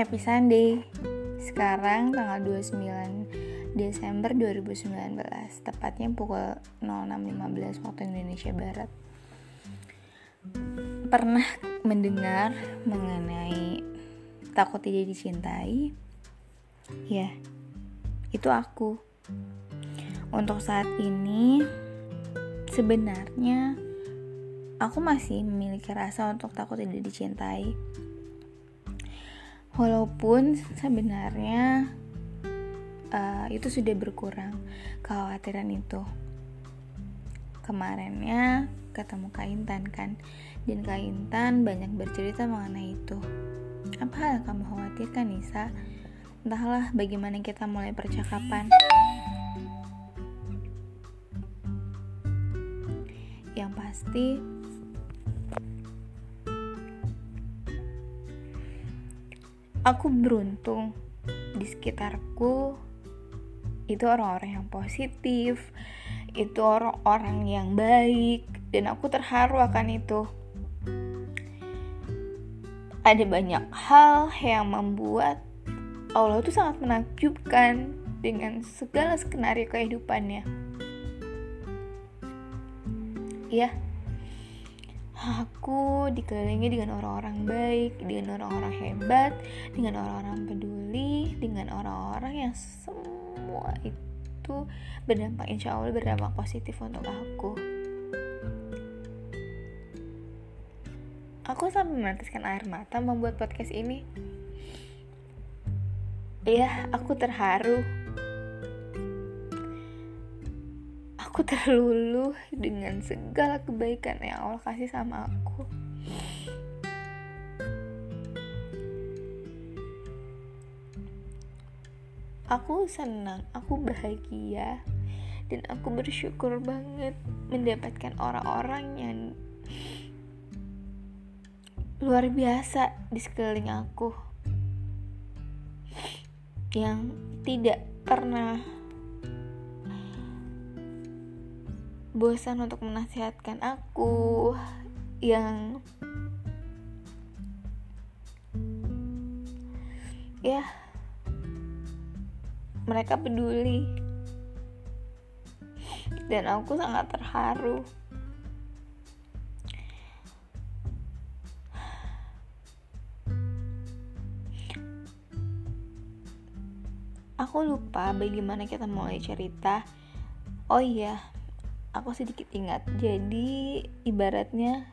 Happy Sunday. Sekarang tanggal 29 Desember 2019 Tepatnya pukul 06.15 waktu Indonesia Barat. Pernah mendengar mengenai takut tidak dicintai? Ya, itu aku. Untuk saat ini Sebenarnya Aku masih memiliki rasa untuk takut tidak dicintai walaupun sebenarnya uh, itu sudah berkurang kekhawatiran itu. Kemarinnya ketemu Kaintan kan dan Kaintan banyak bercerita mengenai itu. Apa hal yang kamu khawatirkan Nisa? Entahlah bagaimana kita mulai percakapan. Yang pasti aku beruntung. Di sekitarku itu orang-orang yang positif itu orang-orang yang baik dan aku terharu akan itu. Ada banyak hal yang membuat Allah itu sangat menakjubkan dengan segala skenario kehidupannya. Ya Aku dikelilingi dengan orang-orang baik, dengan orang-orang hebat, dengan orang-orang peduli, dengan orang-orang yang semua itu berdampak insya Allah berdampak positif untuk aku. Aku sampai meneteskan air mata membuat podcast ini. Ya, aku terharu aku terluluh dengan segala kebaikan yang Allah kasih sama aku. Aku senang, aku bahagia, dan aku bersyukur banget mendapatkan orang-orang yang luar biasa di sekeliling aku yang tidak pernah bosan untuk menasihatkan aku yang ya mereka peduli. Dan aku sangat terharu. Aku lupa bagaimana kita mulai cerita. Oh iya aku sedikit ingat. Jadi ibaratnya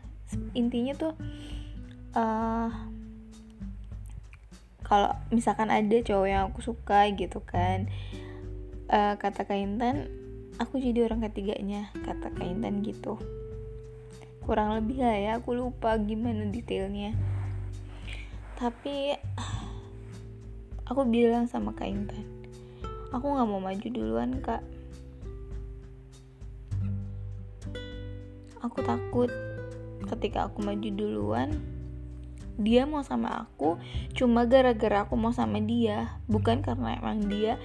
intinya tuh uh, kalau misalkan ada cowok yang aku suka gitu kan uh, kata Kaintan aku jadi orang ketiganya kata Kaintan gitu. Kurang lebih lah ya aku lupa gimana detailnya. Tapi aku bilang sama Kaintan aku nggak mau maju duluan kak aku takut ketika aku maju duluan dia mau sama aku cuma gara-gara aku mau sama dia bukan karena emang dia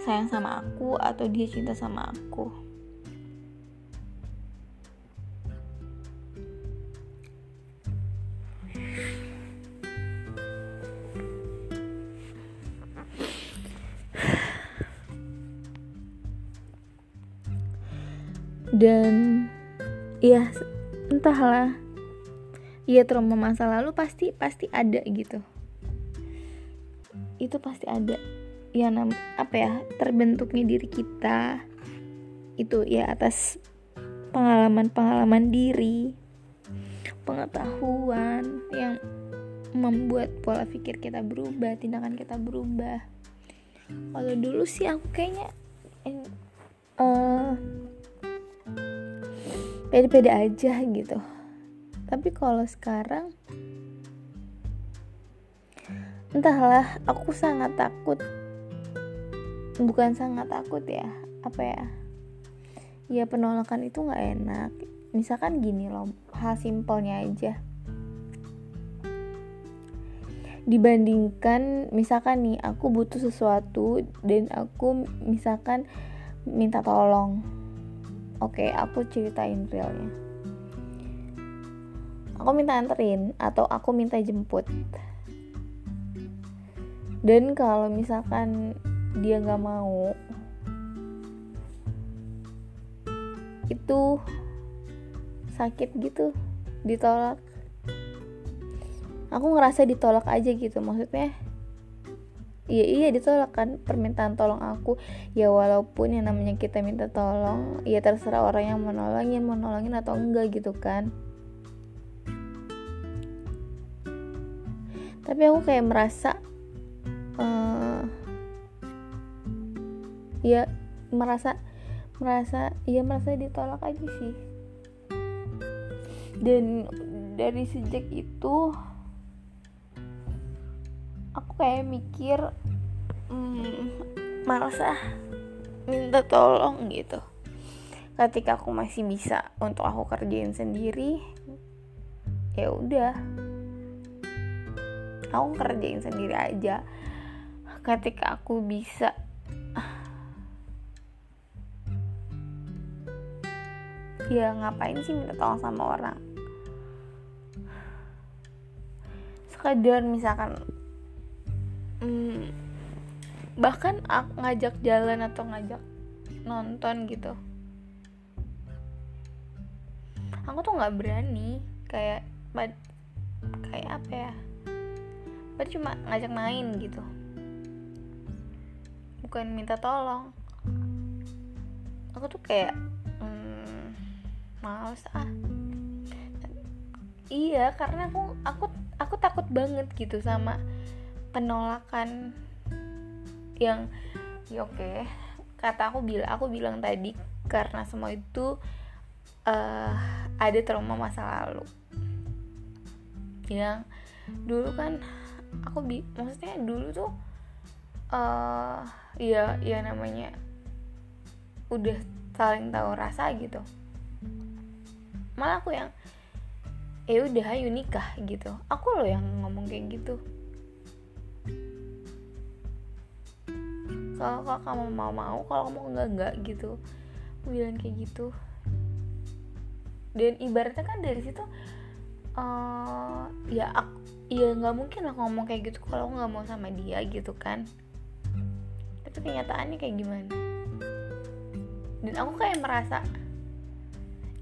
sayang sama aku atau dia cinta sama aku. Dan Iya, entahlah. Iya trauma masa lalu pasti pasti ada gitu. Itu pasti ada. Ya nam apa ya terbentuknya diri kita itu ya atas pengalaman-pengalaman diri, pengetahuan yang membuat pola pikir kita berubah, tindakan kita berubah. Kalau dulu sih aku kayaknya uh, pede-pede aja gitu. Tapi kalau sekarang entahlah aku sangat takut. Bukan sangat takut ya apa ya? Ya penolakan itu nggak enak. Misalkan gini loh hal simpelnya aja. Dibandingkan misalkan nih aku butuh sesuatu dan aku misalkan minta tolong Oke, okay, aku ceritain realnya. Aku minta anterin atau aku minta jemput. dan kalau misalkan dia nggak mau itu sakit gitu ditolak aku ngerasa ditolak aja gitu maksudnya iya iya ditolak kan permintaan tolong aku. Ya walaupun yang namanya kita minta tolong ya terserah orang yang mau nolongin mau nolongin atau enggak gitu kan. Tapi aku kayak merasa uh, ya merasa merasa ya merasa ditolak aja sih. Dan dari sejak itu kayak mikir hmm, malas ah minta tolong gitu. Ketika aku masih bisa untuk aku kerjain sendiri ya udah. Aku kerjain sendiri aja. Ketika aku bisa ya ngapain sih minta tolong sama orang? Sekedar misalkan hmm, bahkan ngajak jalan atau ngajak nonton gitu. Aku tuh nggak berani. Kayak kayak apa ya? Baru cuma ngajak main gitu. Bukan minta tolong. Aku tuh kayak hmm, males ah. Iya karena aku aku aku takut banget gitu sama penolakan yang ya oke okay. kata aku bilang aku bilang tadi karena semua itu uh, ada trauma masa lalu. Yang dulu kan aku bi maksudnya dulu tuh uh, ya ya namanya udah saling tahu rasa gitu. Malah aku yang eh udah ayo nikah gitu. Aku loh yang ngomong kayak gitu kalau kalau kamu mau mau kalau kamu enggak enggak gitu bilang kayak gitu. Dan ibaratnya kan dari situ uh, ya aku ya nggak mungkin lah ngomong kayak gitu kalau nggak mau sama dia gitu kan. Tapi kenyataannya kayak gimana? Dan aku kayak merasa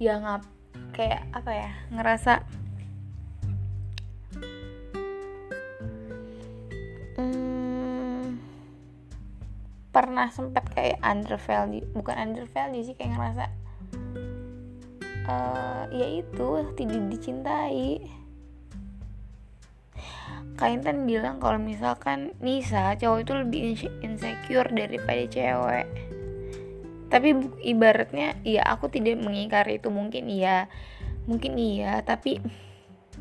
ya ngap kayak apa ya ngerasa pernah sempet kayak under value bukan under value sih kayak ngerasa uh, ya itu tidak dicintai. Kaintan bilang kalau misalkan Nisa cowok itu lebih insecure daripada cewek. Tapi ibaratnya ya aku tidak mengingkari itu mungkin iya mungkin iya tapi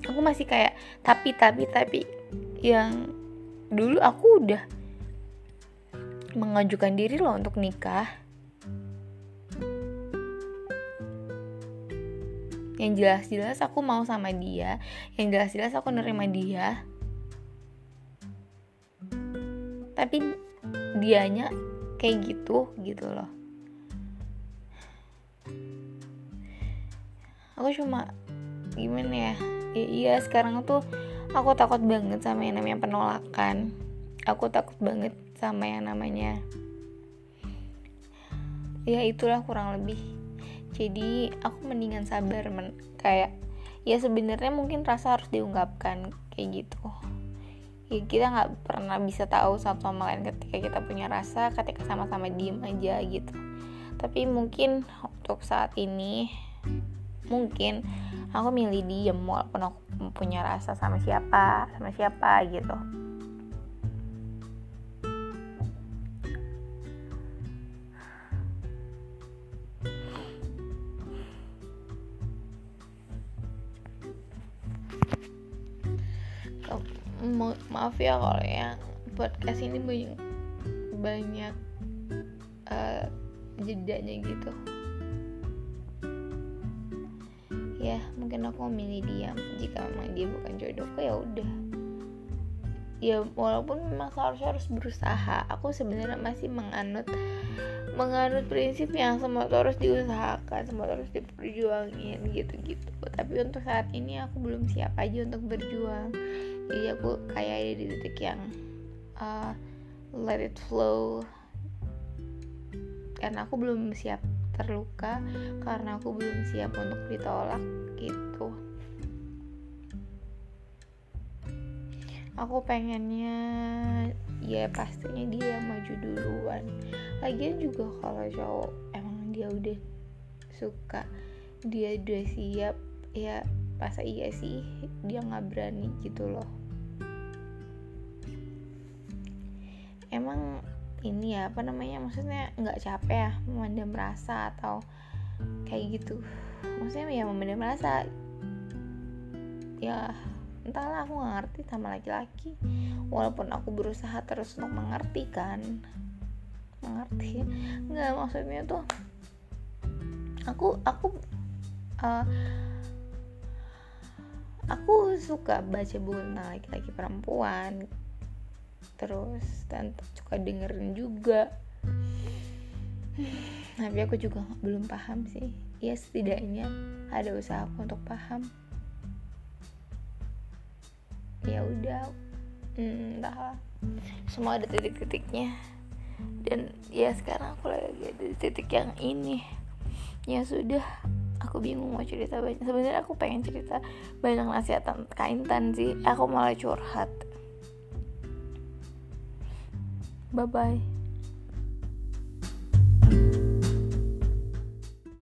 aku masih kayak tapi tapi tapi yang dulu aku udah mengajukan diri loh untuk nikah. Yang jelas-jelas aku mau sama dia. Yang jelas-jelas aku nerima dia. Tapi dianya kayak gitu gitu loh. Aku cuma gimana ya? Ya iya sekarang tuh aku takut banget sama yang namanya penolakan. Aku takut banget sama yang namanya. Ya itulah kurang lebih. Jadi aku mendingan sabar men kayak ya sebenarnya mungkin rasa harus diungkapkan kayak gitu. Ya kita nggak pernah bisa tahu satu sama lain ketika kita punya rasa ketika sama-sama diem aja gitu. Tapi mungkin untuk saat ini mungkin aku milih diem walaupun aku punya rasa sama siapa sama siapa gitu Ma maaf ya kalau yang podcast ini banyak banyak uh, jedanya gitu. Ya mungkin aku milih diam jika memang dia bukan jodohku ya udah ya walaupun memang seharusnya harus berusaha aku sebenarnya masih menganut menganut prinsip yang semua harus diusahakan semua harus diperjuangin gitu-gitu. Tapi untuk saat ini aku belum siap aja untuk berjuang. Jadi aku kayak ada di titik yang uh, let it flow. Karena aku belum siap terluka karena aku belum siap untuk ditolak gitu aku pengennya ya pastinya dia yang maju duluan. Lagian juga kalau cowok emang dia udah suka dia udah siap ya masa iya sih dia nggak berani gitu loh. Emang ini ya apa namanya maksudnya nggak capek ya memendam rasa atau kayak gitu. Maksudnya ya memendam rasa ya entahlah aku nggak ngerti sama laki-laki. Walaupun aku berusaha terus untuk mengerti kan. Mengerti. Nggak maksudnya tuh aku aku uh, aku suka baca buku tentang laki-laki perempuan. Terus dan suka dengerin juga. Tapi aku juga belum paham sih. Ya setidaknya ada usaha aku untuk paham ya udah. Hmm, semua ada titik-titiknya. Dan ya sekarang aku lagi ada di titik yang ini. Ya sudah aku bingung mau cerita banyak. Sebenarnya aku pengen cerita banyak nasihat kaintan sih. Aku malah curhat. Bye bye